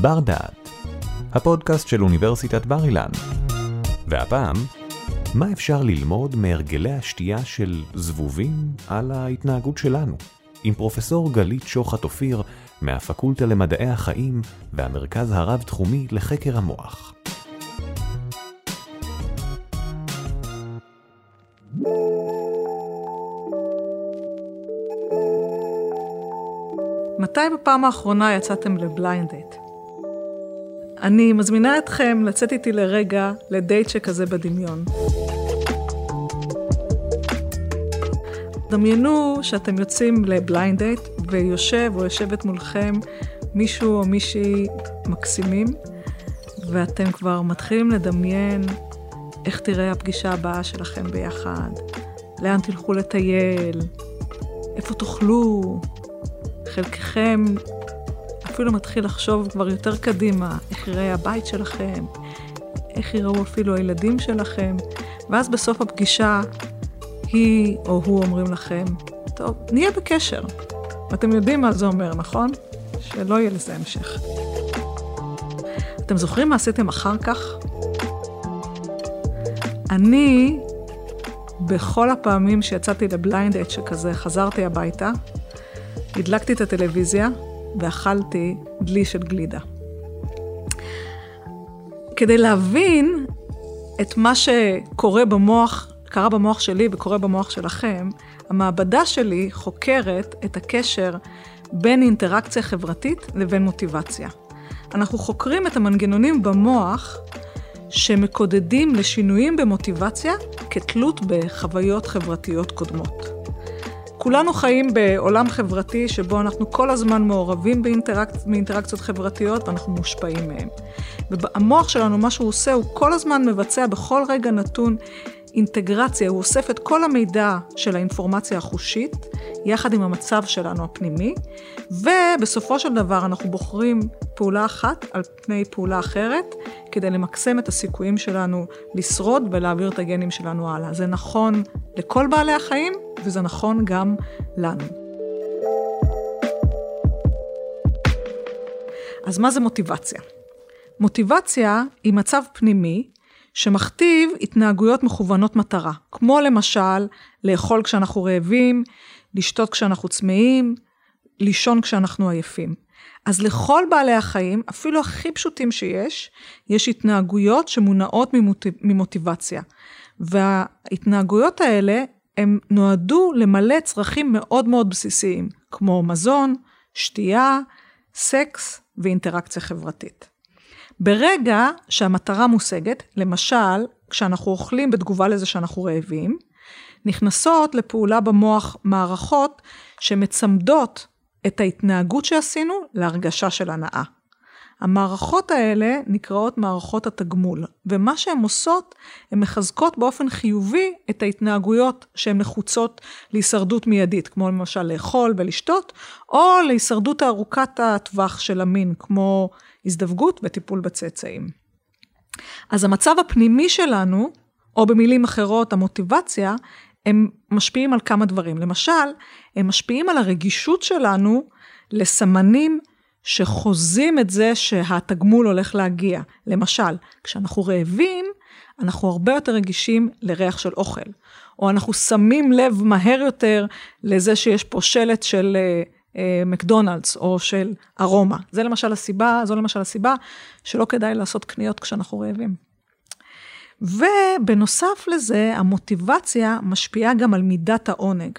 בר דעת, הפודקאסט של אוניברסיטת בר אילן. והפעם, מה אפשר ללמוד מהרגלי השתייה של זבובים על ההתנהגות שלנו? עם פרופסור גלית שוחט אופיר מהפקולטה למדעי החיים והמרכז הרב-תחומי לחקר המוח. מתי בפעם האחרונה יצאתם לבליינד דייט? אני מזמינה אתכם לצאת איתי לרגע לדייט שכזה בדמיון. דמיינו שאתם יוצאים לבליינד דייט ויושב או יושבת מולכם מישהו או מישהי מקסימים, ואתם כבר מתחילים לדמיין איך תראה הפגישה הבאה שלכם ביחד, לאן תלכו לטייל, איפה תאכלו, חלקכם אפילו מתחיל לחשוב כבר יותר קדימה, איך יראה הבית שלכם, איך יראו אפילו הילדים שלכם, ואז בסוף הפגישה, היא או הוא אומרים לכם, טוב, נהיה בקשר. ואתם יודעים מה זה אומר, נכון? שלא יהיה לזה המשך. אתם זוכרים מה עשיתם אחר כך? אני, בכל הפעמים שיצאתי לבליינד אט שכזה, חזרתי הביתה, הדלקתי את הטלוויזיה ואכלתי דלי של גלידה. כדי להבין את מה שקורה במוח, קרה במוח שלי וקורה במוח שלכם, המעבדה שלי חוקרת את הקשר בין אינטראקציה חברתית לבין מוטיבציה. אנחנו חוקרים את המנגנונים במוח שמקודדים לשינויים במוטיבציה כתלות בחוויות חברתיות קודמות. כולנו חיים בעולם חברתי שבו אנחנו כל הזמן מעורבים באינטראק... באינטראקציות חברתיות ואנחנו מושפעים מהם. והמוח שלנו, מה שהוא עושה, הוא כל הזמן מבצע בכל רגע נתון אינטגרציה, הוא אוסף את כל המידע של האינפורמציה החושית, יחד עם המצב שלנו הפנימי, ובסופו של דבר אנחנו בוחרים פעולה אחת על פני פעולה אחרת, כדי למקסם את הסיכויים שלנו לשרוד ולהעביר את הגנים שלנו הלאה. זה נכון לכל בעלי החיים, וזה נכון גם לנו. אז מה זה מוטיבציה? מוטיבציה היא מצב פנימי שמכתיב התנהגויות מכוונות מטרה, כמו למשל לאכול כשאנחנו רעבים, לשתות כשאנחנו צמאים, לישון כשאנחנו עייפים. אז לכל בעלי החיים, אפילו הכי פשוטים שיש, יש התנהגויות שמונעות ממוטיבציה. וההתנהגויות האלה, הם נועדו למלא צרכים מאוד מאוד בסיסיים, כמו מזון, שתייה, סקס ואינטראקציה חברתית. ברגע שהמטרה מושגת, למשל, כשאנחנו אוכלים בתגובה לזה שאנחנו רעבים, נכנסות לפעולה במוח מערכות שמצמדות את ההתנהגות שעשינו להרגשה של הנאה. המערכות האלה נקראות מערכות התגמול, ומה שהן עושות, הן מחזקות באופן חיובי את ההתנהגויות שהן נחוצות להישרדות מיידית, כמו למשל לאכול ולשתות, או להישרדות ארוכת הטווח של המין, כמו הזדווגות וטיפול בצאצאים. אז המצב הפנימי שלנו, או במילים אחרות, המוטיבציה, הם משפיעים על כמה דברים. למשל, הם משפיעים על הרגישות שלנו לסמנים שחוזים את זה שהתגמול הולך להגיע. למשל, כשאנחנו רעבים, אנחנו הרבה יותר רגישים לריח של אוכל, או אנחנו שמים לב מהר יותר לזה שיש פה שלט של אה, אה, מקדונלדס או של ארומה. זה למשל הסיבה, זו למשל הסיבה שלא כדאי לעשות קניות כשאנחנו רעבים. ובנוסף לזה, המוטיבציה משפיעה גם על מידת העונג.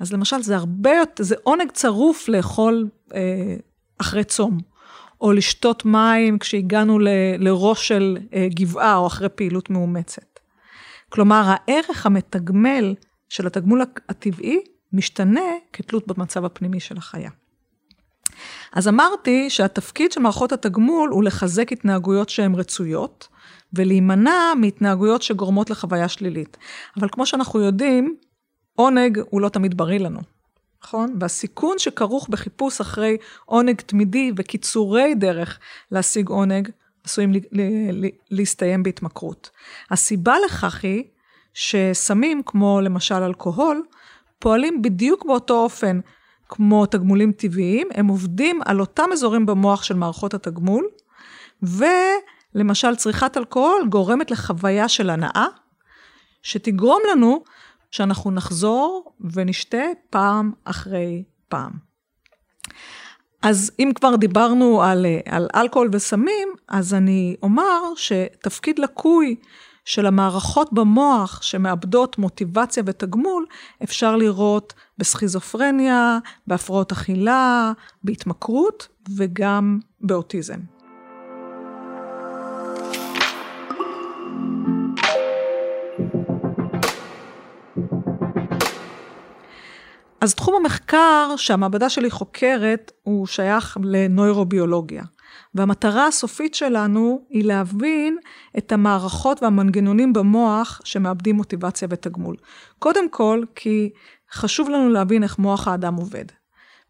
אז למשל, זה הרבה יותר, זה עונג צרוף לאכול אה, אחרי צום, או לשתות מים כשהגענו ל, לראש של אה, גבעה או אחרי פעילות מאומצת. כלומר, הערך המתגמל של התגמול הטבעי משתנה כתלות במצב הפנימי של החיה. אז אמרתי שהתפקיד של מערכות התגמול הוא לחזק התנהגויות שהן רצויות, ולהימנע מהתנהגויות שגורמות לחוויה שלילית. אבל כמו שאנחנו יודעים, עונג הוא לא תמיד בריא לנו, נכון? והסיכון שכרוך בחיפוש אחרי עונג תמידי וקיצורי דרך להשיג עונג, עשויים להסתיים בהתמכרות. הסיבה לכך היא שסמים, כמו למשל אלכוהול, פועלים בדיוק באותו אופן, כמו תגמולים טבעיים, הם עובדים על אותם אזורים במוח של מערכות התגמול, ולמשל צריכת אלכוהול גורמת לחוויה של הנאה, שתגרום לנו שאנחנו נחזור ונשתה פעם אחרי פעם. אז אם כבר דיברנו על, על אלכוהול וסמים, אז אני אומר שתפקיד לקוי של המערכות במוח שמאבדות מוטיבציה ותגמול, אפשר לראות בסכיזופרניה, בהפרעות אכילה, בהתמכרות וגם באוטיזם. אז תחום המחקר שהמעבדה שלי חוקרת הוא שייך לנוירוביולוגיה. והמטרה הסופית שלנו היא להבין את המערכות והמנגנונים במוח שמאבדים מוטיבציה ותגמול. קודם כל, כי חשוב לנו להבין איך מוח האדם עובד.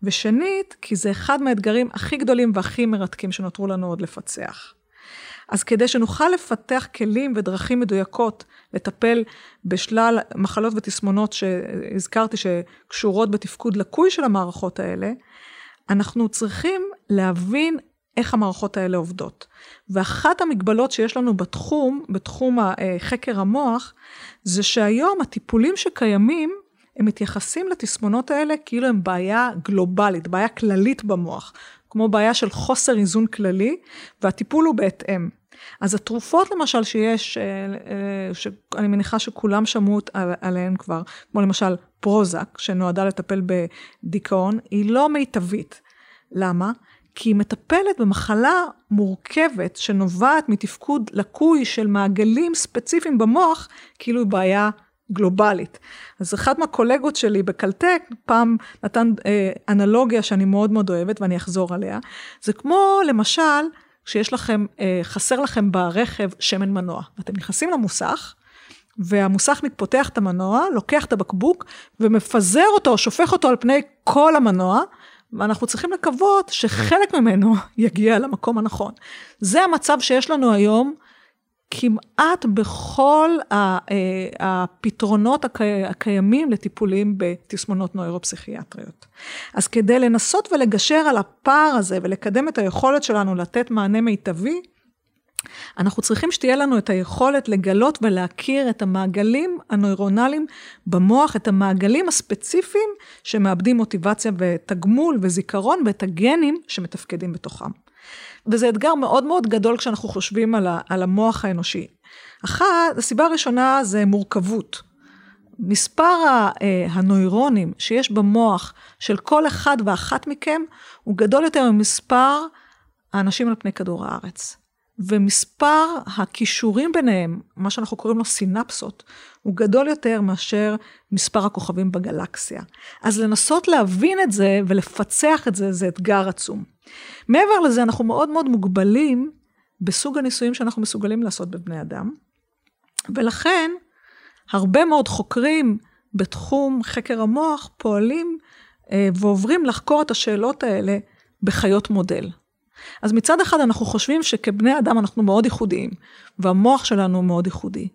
ושנית, כי זה אחד מהאתגרים הכי גדולים והכי מרתקים שנותרו לנו עוד לפצח. אז כדי שנוכל לפתח כלים ודרכים מדויקות לטפל בשלל מחלות ותסמונות שהזכרתי שקשורות בתפקוד לקוי של המערכות האלה, אנחנו צריכים להבין איך המערכות האלה עובדות. ואחת המגבלות שיש לנו בתחום, בתחום חקר המוח, זה שהיום הטיפולים שקיימים, הם מתייחסים לתסמונות האלה כאילו הם בעיה גלובלית, בעיה כללית במוח, כמו בעיה של חוסר איזון כללי, והטיפול הוא בהתאם. אז התרופות למשל שיש, אה, אה, שאני מניחה שכולם שמעו עליהן כבר, כמו למשל פרוזק, שנועדה לטפל בדיכאון, היא לא מיטבית. למה? כי היא מטפלת במחלה מורכבת שנובעת מתפקוד לקוי של מעגלים ספציפיים במוח, כאילו היא בעיה גלובלית. אז אחד מהקולגות שלי בקלטק פעם נתן אה, אנלוגיה שאני מאוד מאוד אוהבת ואני אחזור עליה. זה כמו למשל, כשיש לכם, אה, חסר לכם ברכב שמן מנוע. אתם נכנסים למוסך, והמוסכניק פותח את המנוע, לוקח את הבקבוק ומפזר אותו, שופך אותו על פני כל המנוע, ואנחנו צריכים לקוות שחלק ממנו יגיע למקום הנכון. זה המצב שיש לנו היום כמעט בכל אה, הפתרונות הקיימים לטיפולים בתסמונות נוירופסיכיאטריות. אז כדי לנסות ולגשר על הפער הזה ולקדם את היכולת שלנו לתת מענה מיטבי, אנחנו צריכים שתהיה לנו את היכולת לגלות ולהכיר את המעגלים הנוירונליים במוח, את המעגלים הספציפיים שמאבדים מוטיבציה ותגמול וזיכרון ואת הגנים שמתפקדים בתוכם. וזה אתגר מאוד מאוד גדול כשאנחנו חושבים על, ה, על המוח האנושי. אחת, הסיבה הראשונה זה מורכבות. מספר אה, הנוירונים שיש במוח של כל אחד ואחת מכם הוא גדול יותר ממספר האנשים על פני כדור הארץ. ומספר הכישורים ביניהם, מה שאנחנו קוראים לו סינפסות, הוא גדול יותר מאשר מספר הכוכבים בגלקסיה. אז לנסות להבין את זה ולפצח את זה, זה אתגר עצום. מעבר לזה, אנחנו מאוד מאוד מוגבלים בסוג הניסויים שאנחנו מסוגלים לעשות בבני אדם, ולכן הרבה מאוד חוקרים בתחום חקר המוח פועלים אה, ועוברים לחקור את השאלות האלה בחיות מודל. אז מצד אחד אנחנו חושבים שכבני אדם אנחנו מאוד ייחודיים, והמוח שלנו מאוד ייחודי.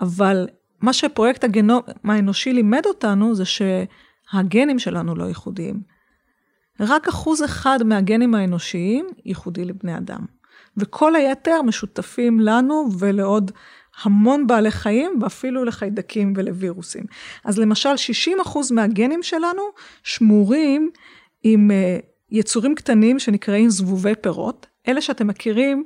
אבל מה שפרויקט הגנום האנושי לימד אותנו זה שהגנים שלנו לא ייחודיים. רק אחוז אחד מהגנים האנושיים ייחודי לבני אדם. וכל היתר משותפים לנו ולעוד המון בעלי חיים, ואפילו לחיידקים ולווירוסים. אז למשל, 60% מהגנים שלנו שמורים עם אה, יצורים קטנים שנקראים זבובי פירות. אלה שאתם מכירים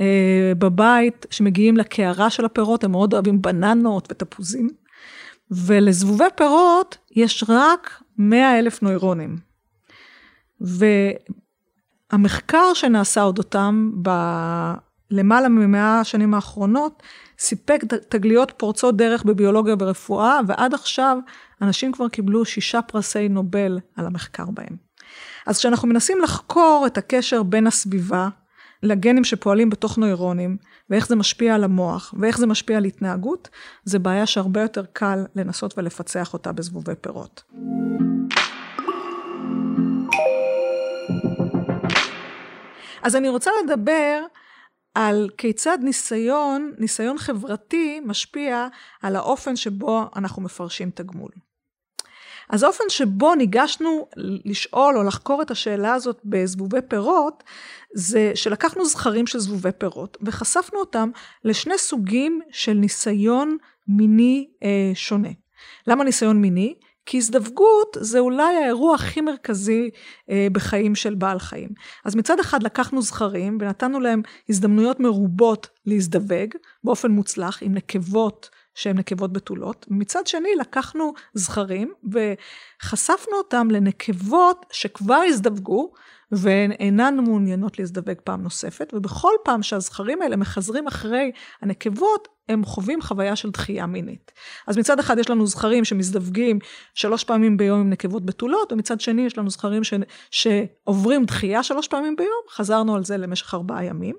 אה, בבית, שמגיעים לקערה של הפירות, הם מאוד אוהבים בננות ותפוזים. ולזבובי פירות יש רק 100 אלף נוירונים. והמחקר שנעשה אודותם בלמעלה ממאה השנים האחרונות, סיפק תגליות פורצות דרך בביולוגיה וברפואה, ועד עכשיו אנשים כבר קיבלו שישה פרסי נובל על המחקר בהם. אז כשאנחנו מנסים לחקור את הקשר בין הסביבה לגנים שפועלים בתוך נוירונים, ואיך זה משפיע על המוח, ואיך זה משפיע על התנהגות, זה בעיה שהרבה יותר קל לנסות ולפצח אותה בזבובי פירות. אז אני רוצה לדבר על כיצד ניסיון, ניסיון חברתי, משפיע על האופן שבו אנחנו מפרשים תגמול. אז האופן שבו ניגשנו לשאול או לחקור את השאלה הזאת בזבובי פירות, זה שלקחנו זכרים של זבובי פירות וחשפנו אותם לשני סוגים של ניסיון מיני אה, שונה. למה ניסיון מיני? כי הזדווגות זה אולי האירוע הכי מרכזי אה, בחיים של בעל חיים. אז מצד אחד לקחנו זכרים ונתנו להם הזדמנויות מרובות להזדווג באופן מוצלח עם נקבות שהן נקבות בתולות. מצד שני לקחנו זכרים וחשפנו אותם לנקבות שכבר הזדווגו והן אינן מעוניינות להזדווג פעם נוספת, ובכל פעם שהזכרים האלה מחזרים אחרי הנקבות, הם חווים חוויה של דחייה מינית. אז מצד אחד יש לנו זכרים שמזדווגים שלוש פעמים ביום עם נקבות בתולות, ומצד שני יש לנו זכרים ש... שעוברים דחייה שלוש פעמים ביום, חזרנו על זה למשך ארבעה ימים.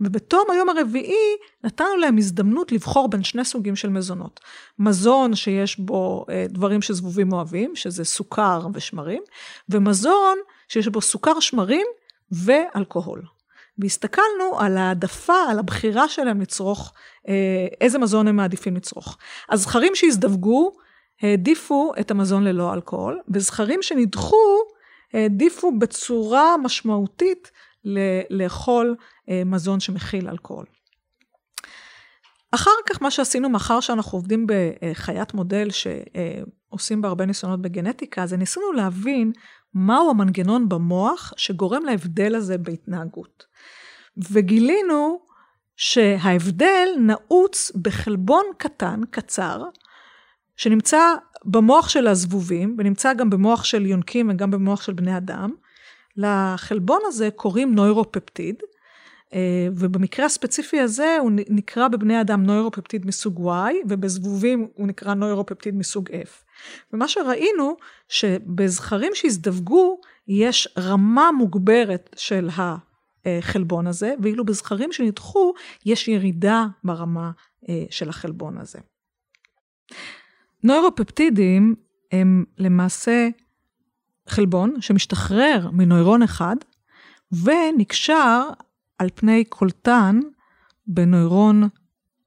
ובתום היום הרביעי נתנו להם הזדמנות לבחור בין שני סוגים של מזונות. מזון שיש בו אה, דברים שזבובים אוהבים, שזה סוכר ושמרים, ומזון שיש בו סוכר, שמרים ואלכוהול. והסתכלנו על העדפה, על הבחירה שלהם לצרוך, אה, איזה מזון הם מעדיפים לצרוך. הזכרים שהזדווגו העדיפו את המזון ללא אלכוהול, וזכרים שנדחו העדיפו בצורה משמעותית לאכול אה, מזון שמכיל אלכוהול. אחר כך מה שעשינו, מאחר שאנחנו עובדים בחיית מודל שעושים בה הרבה ניסיונות בגנטיקה, זה ניסינו להבין מהו המנגנון במוח שגורם להבדל הזה בהתנהגות. וגילינו שההבדל נעוץ בחלבון קטן, קצר, שנמצא במוח של הזבובים, ונמצא גם במוח של יונקים וגם במוח של בני אדם. לחלבון הזה קוראים נוירופפטיד, ובמקרה הספציפי הזה הוא נקרא בבני אדם נוירופפטיד מסוג Y, ובזבובים הוא נקרא נוירופפטיד מסוג F. ומה שראינו, שבזכרים שהזדווגו, יש רמה מוגברת של החלבון הזה, ואילו בזכרים שנדחו, יש ירידה ברמה אה, של החלבון הזה. נוירופפטידים הם למעשה חלבון שמשתחרר מנוירון אחד ונקשר על פני קולטן בנוירון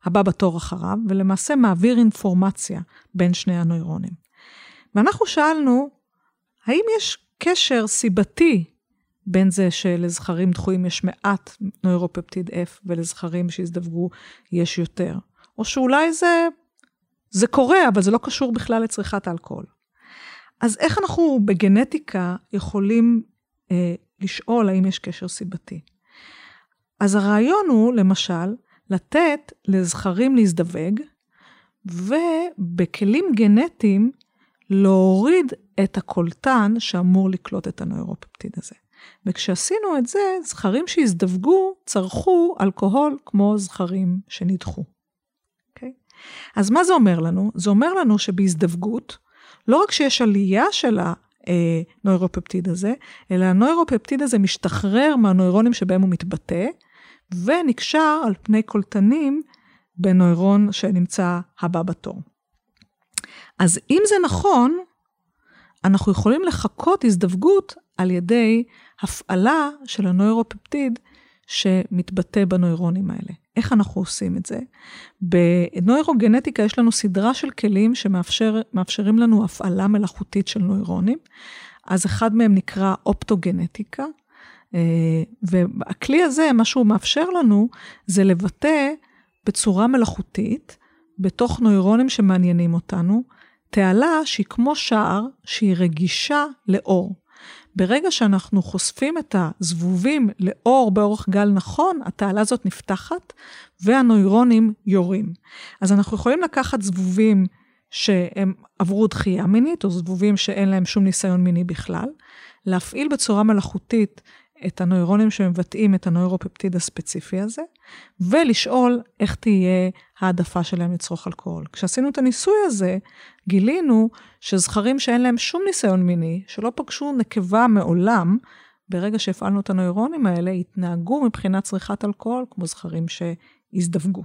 הבא בתור אחריו, ולמעשה מעביר אינפורמציה בין שני הנוירונים. ואנחנו שאלנו, האם יש קשר סיבתי בין זה שלזכרים דחויים יש מעט נוירופפטיד F ולזכרים שהזדווגו יש יותר? או שאולי זה, זה קורה, אבל זה לא קשור בכלל לצריכת אלכוהול. אז איך אנחנו בגנטיקה יכולים אה, לשאול האם יש קשר סיבתי? אז הרעיון הוא, למשל, לתת לזכרים להזדווג, ובכלים גנטיים להוריד את הקולטן שאמור לקלוט את הנוירופפטיד הזה. וכשעשינו את זה, זכרים שהזדווגו צרכו אלכוהול כמו זכרים שנדחו. Okay? אוקיי? אז מה זה אומר לנו? זה אומר לנו שבהזדווגות, לא רק שיש עלייה של הנוירופפטיד הזה, אלא הנוירופפטיד הזה משתחרר מהנוירונים שבהם הוא מתבטא, ונקשר על פני קולטנים בנוירון שנמצא הבא בתור. אז אם זה נכון, אנחנו יכולים לחכות הזדווגות על ידי הפעלה של הנוירופפטיד שמתבטא בנוירונים האלה. איך אנחנו עושים את זה? בנוירוגנטיקה יש לנו סדרה של כלים שמאפשרים לנו הפעלה מלאכותית של נוירונים. אז אחד מהם נקרא אופטוגנטיקה, והכלי הזה, מה שהוא מאפשר לנו, זה לבטא בצורה מלאכותית, בתוך נוירונים שמעניינים אותנו, תעלה שהיא כמו שער, שהיא רגישה לאור. ברגע שאנחנו חושפים את הזבובים לאור באורך גל נכון, התעלה הזאת נפתחת והנוירונים יורים. אז אנחנו יכולים לקחת זבובים שהם עברו דחייה מינית, או זבובים שאין להם שום ניסיון מיני בכלל, להפעיל בצורה מלאכותית את הנוירונים שמבטאים את הנוירופפטיד הספציפי הזה, ולשאול איך תהיה העדפה שלהם לצרוך אלכוהול. כשעשינו את הניסוי הזה, גילינו שזכרים שאין להם שום ניסיון מיני, שלא פגשו נקבה מעולם, ברגע שהפעלנו את הנוירונים האלה, התנהגו מבחינת צריכת אלכוהול כמו זכרים שהזדווגו.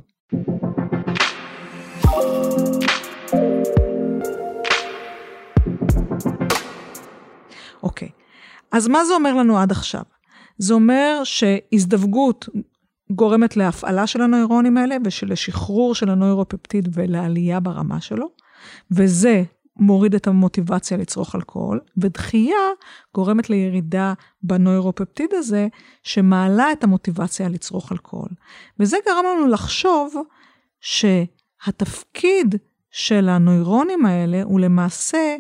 אוקיי, אז מה זה אומר לנו עד עכשיו? זה אומר שהזדווגות גורמת להפעלה של הנוירונים האלה ושלשחרור של הנוירופפטיד ולעלייה ברמה שלו, וזה מוריד את המוטיבציה לצרוך אלכוהול, ודחייה גורמת לירידה בנוירופפטיד הזה, שמעלה את המוטיבציה לצרוך אלכוהול. וזה גרם לנו לחשוב שהתפקיד של הנוירונים האלה הוא למעשה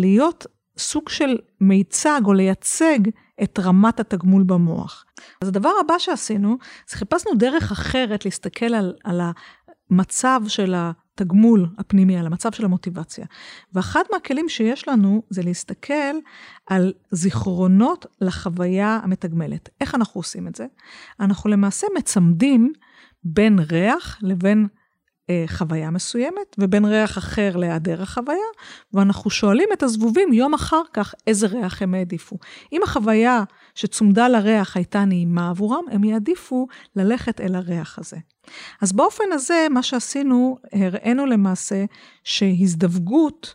להיות סוג של מיצג או לייצג את רמת התגמול במוח. אז הדבר הבא שעשינו, זה חיפשנו דרך אחרת להסתכל על, על המצב של התגמול הפנימי, על המצב של המוטיבציה. ואחד מהכלים שיש לנו זה להסתכל על זיכרונות לחוויה המתגמלת. איך אנחנו עושים את זה? אנחנו למעשה מצמדים בין ריח לבין חוויה מסוימת, ובין ריח אחר להיעדר החוויה, ואנחנו שואלים את הזבובים יום אחר כך איזה ריח הם העדיפו. אם החוויה שצומדה לריח הייתה נעימה עבורם, הם יעדיפו ללכת אל הריח הזה. אז באופן הזה, מה שעשינו, הראינו למעשה שהזדווגות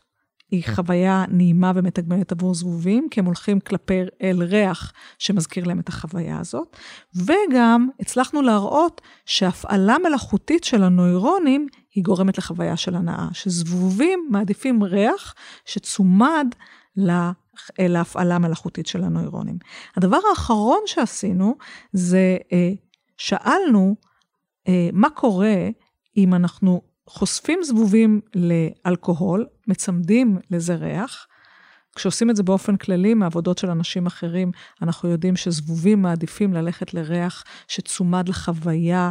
היא חוויה נעימה ומתגמלת עבור זבובים, כי הם הולכים כלפי אל ריח שמזכיר להם את החוויה הזאת, וגם הצלחנו להראות שהפעלה מלאכותית של הנוירונים היא גורמת לחוויה של הנאה, שזבובים מעדיפים ריח שצומד להפעלה מלאכותית של הנוירונים. הדבר האחרון שעשינו זה אה, שאלנו אה, מה קורה אם אנחנו חושפים זבובים לאלכוהול, מצמדים לזה ריח. כשעושים את זה באופן כללי מעבודות של אנשים אחרים, אנחנו יודעים שזבובים מעדיפים ללכת לריח שצומד לחוויה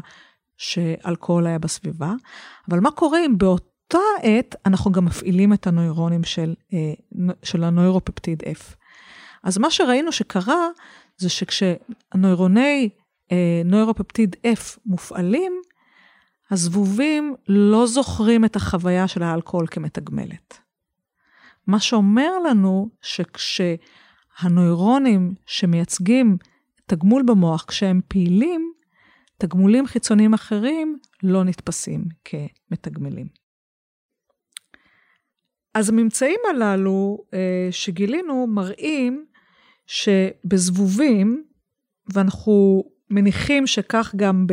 שאלכוהול היה בסביבה. אבל מה קורה אם באותה עת אנחנו גם מפעילים את הנוירונים של, אה, של הנוירופפטיד F? אז מה שראינו שקרה, זה שכשהנוירוני אה, נוירופפטיד F מופעלים, הזבובים לא זוכרים את החוויה של האלכוהול כמתגמלת. מה שאומר לנו שכשהנוירונים שמייצגים תגמול במוח, כשהם פעילים, תגמולים חיצוניים אחרים לא נתפסים כמתגמלים. אז הממצאים הללו אה, שגילינו מראים שבזבובים, ואנחנו מניחים שכך גם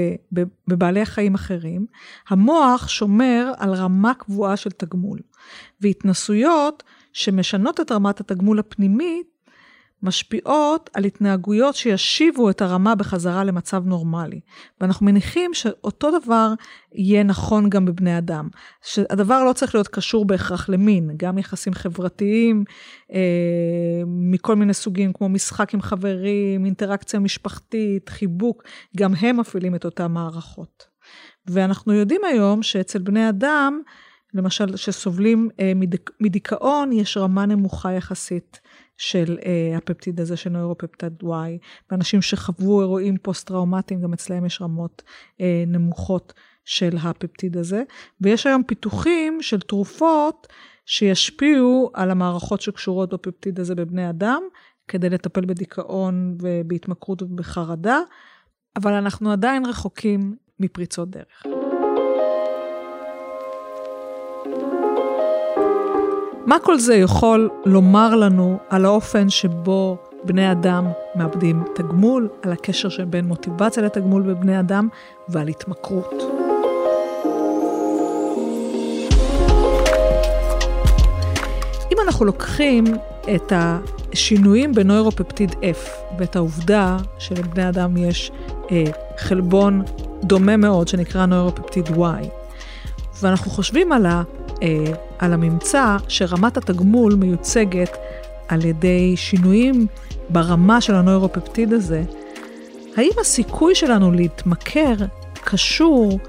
בבעלי חיים אחרים, המוח שומר על רמה קבועה של תגמול. והתנסויות שמשנות את רמת התגמול הפנימית, משפיעות על התנהגויות שישיבו את הרמה בחזרה למצב נורמלי. ואנחנו מניחים שאותו דבר יהיה נכון גם בבני אדם. שהדבר לא צריך להיות קשור בהכרח למין, גם יחסים חברתיים אה, מכל מיני סוגים, כמו משחק עם חברים, אינטראקציה משפחתית, חיבוק, גם הם מפעילים את אותן מערכות. ואנחנו יודעים היום שאצל בני אדם, למשל, שסובלים אה, מדיכאון, יש רמה נמוכה יחסית של אה, הפפטיד הזה של נוירופפטיד Y. ואנשים שחוו אירועים פוסט-טראומטיים, גם אצלהם יש רמות אה, נמוכות של הפפטיד הזה. ויש היום פיתוחים של תרופות שישפיעו על המערכות שקשורות בפפטיד הזה בבני אדם, כדי לטפל בדיכאון ובהתמכרות ובחרדה, אבל אנחנו עדיין רחוקים מפריצות דרך. מה כל זה יכול לומר לנו על האופן שבו בני אדם מאבדים תגמול, על הקשר שבין מוטיבציה לתגמול בבני אדם ועל התמכרות. אנחנו לוקחים את השינויים בנוירופפטיד F ואת העובדה שלבני אדם יש אה, חלבון דומה מאוד שנקרא נוירופפטיד Y, ואנחנו חושבים על ה... אה, על הממצא שרמת התגמול מיוצגת על ידי שינויים ברמה של הנוירופפטיד הזה, האם הסיכוי שלנו להתמכר קשור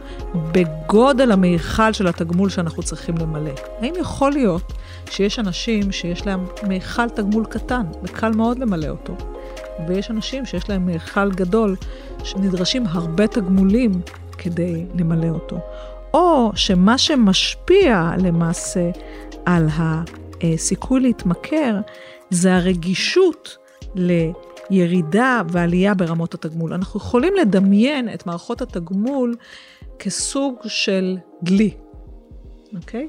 בגודל המיכל של התגמול שאנחנו צריכים למלא? האם יכול להיות שיש אנשים שיש להם מיכל תגמול קטן וקל מאוד למלא אותו, ויש אנשים שיש להם מיכל גדול שנדרשים הרבה תגמולים כדי למלא אותו? או שמה שמשפיע למעשה על הסיכוי להתמכר זה הרגישות לירידה ועלייה ברמות התגמול. אנחנו יכולים לדמיין את מערכות התגמול כסוג של דלי, אוקיי?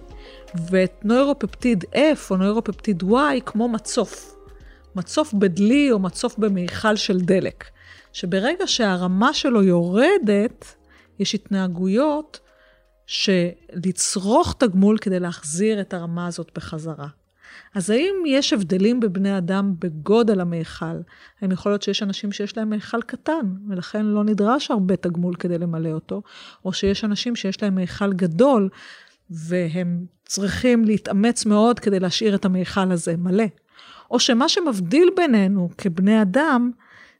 ואת נוירופפטיד F או נוירופפטיד Y כמו מצוף. מצוף בדלי או מצוף במיכל של דלק, שברגע שהרמה שלו יורדת, יש התנהגויות שלצרוך תגמול כדי להחזיר את הרמה הזאת בחזרה. אז האם יש הבדלים בבני אדם בגודל המיכל? האם יכול להיות שיש אנשים שיש להם מיכל קטן, ולכן לא נדרש הרבה תגמול כדי למלא אותו, או שיש אנשים שיש להם מיכל גדול, והם צריכים להתאמץ מאוד כדי להשאיר את המיכל הזה מלא. או שמה שמבדיל בינינו כבני אדם,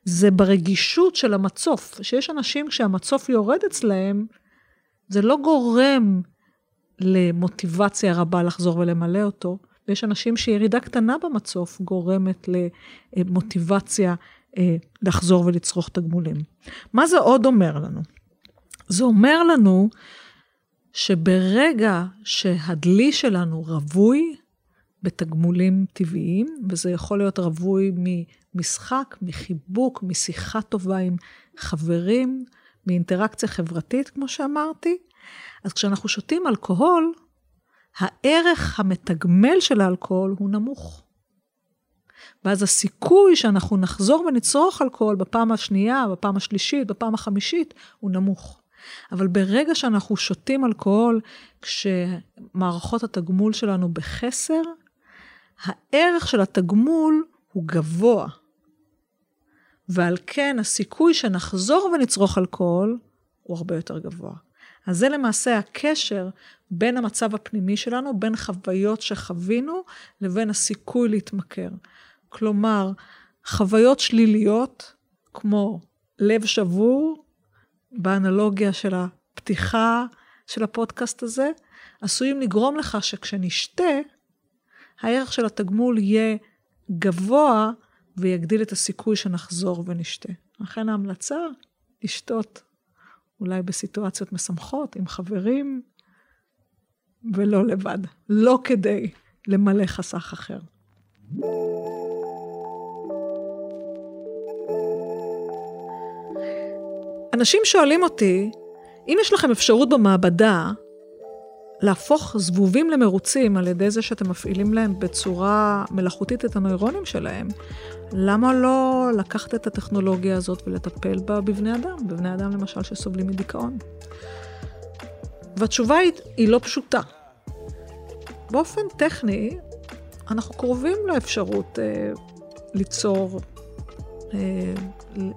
זה ברגישות של המצוף. שיש אנשים כשהמצוף יורד אצלהם, זה לא גורם למוטיבציה רבה לחזור ולמלא אותו, ויש אנשים שירידה קטנה במצוף גורמת למוטיבציה אה, לחזור ולצרוך תגמולים. מה זה עוד אומר לנו? זה אומר לנו שברגע שהדלי שלנו רווי בתגמולים טבעיים, וזה יכול להיות רווי ממשחק, מחיבוק, משיחה טובה עם חברים, מאינטראקציה חברתית, כמו שאמרתי, אז כשאנחנו שותים אלכוהול, הערך המתגמל של האלכוהול הוא נמוך. ואז הסיכוי שאנחנו נחזור ונצרוך אלכוהול בפעם השנייה, בפעם השלישית, בפעם החמישית, הוא נמוך. אבל ברגע שאנחנו שותים אלכוהול, כשמערכות התגמול שלנו בחסר, הערך של התגמול הוא גבוה. ועל כן הסיכוי שנחזור ונצרוך אלכוהול הוא הרבה יותר גבוה. אז זה למעשה הקשר בין המצב הפנימי שלנו, בין חוויות שחווינו, לבין הסיכוי להתמכר. כלומר, חוויות שליליות, כמו לב שבור, באנלוגיה של הפתיחה של הפודקאסט הזה, עשויים לגרום לך שכשנשתה, הערך של התגמול יהיה גבוה ויגדיל את הסיכוי שנחזור ונשתה. לכן ההמלצה, לשתות אולי בסיטואציות משמחות, עם חברים, ולא לבד. לא כדי למלא חסך אחר. אנשים שואלים אותי, אם יש לכם אפשרות במעבדה להפוך זבובים למרוצים על ידי זה שאתם מפעילים להם בצורה מלאכותית את הנוירונים שלהם, למה לא לקחת את הטכנולוגיה הזאת ולטפל בה בבני אדם, בבני אדם למשל שסובלים מדיכאון? והתשובה היא, היא לא פשוטה. באופן טכני, אנחנו קרובים לאפשרות אה, ליצור, אה,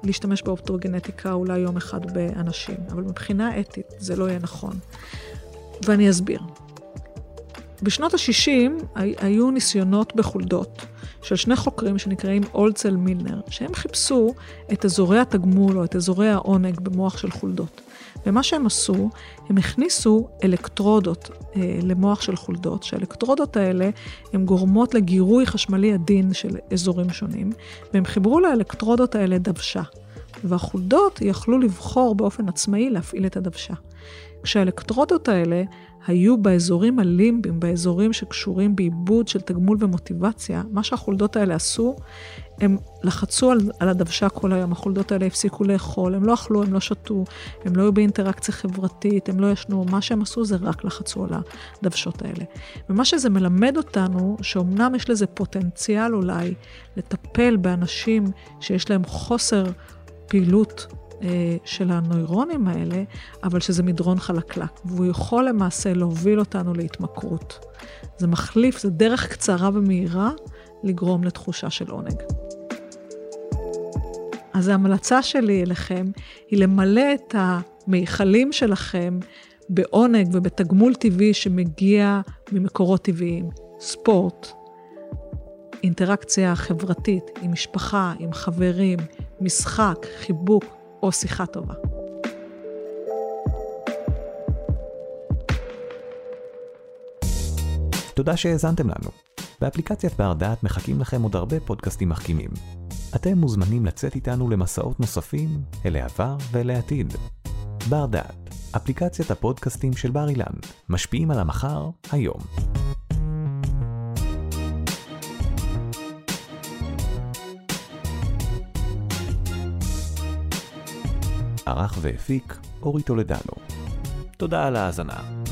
להשתמש באופטרוגנטיקה אולי יום אחד באנשים, אבל מבחינה אתית זה לא יהיה נכון. ואני אסביר. בשנות ה-60 היו ניסיונות בחולדות של שני חוקרים שנקראים אולצל מילנר, שהם חיפשו את אזורי התגמול או את אזורי העונג במוח של חולדות. ומה שהם עשו, הם הכניסו אלקטרודות אה, למוח של חולדות, שהאלקטרודות האלה הן גורמות לגירוי חשמלי עדין של אזורים שונים, והם חיברו לאלקטרודות האלה דוושה. והחולדות יכלו לבחור באופן עצמאי להפעיל את הדוושה. כשהאלקטרודות האלה היו באזורים הלימביים, באזורים שקשורים בעיבוד של תגמול ומוטיבציה, מה שהחולדות האלה עשו, הם לחצו על, על הדוושה כל היום, החולדות האלה הפסיקו לאכול, הם לא אכלו, הם לא שתו, הם לא היו באינטראקציה חברתית, הם לא ישנו, מה שהם עשו זה רק לחצו על הדוושות האלה. ומה שזה מלמד אותנו, שאומנם יש לזה פוטנציאל אולי לטפל באנשים שיש להם חוסר פעילות של הנוירונים האלה, אבל שזה מדרון חלקלק, והוא יכול למעשה להוביל אותנו להתמכרות. זה מחליף, זה דרך קצרה ומהירה לגרום לתחושה של עונג. אז ההמלצה שלי אליכם היא למלא את המיכלים שלכם בעונג ובתגמול טבעי שמגיע ממקורות טבעיים. ספורט, אינטראקציה חברתית עם משפחה, עם חברים, משחק, חיבוק, או שיחה טובה. תודה שהאזנתם לנו. באפליקציית בר דעת מחכים לכם עוד הרבה פודקאסטים מחכימים. אתם מוזמנים לצאת איתנו למסעות נוספים אל העבר ואל העתיד. בר דעת, אפליקציית הפודקאסטים של בר אילן, משפיעים על המחר, היום. ערך והפיק אורי טולדנו. תודה על ההאזנה.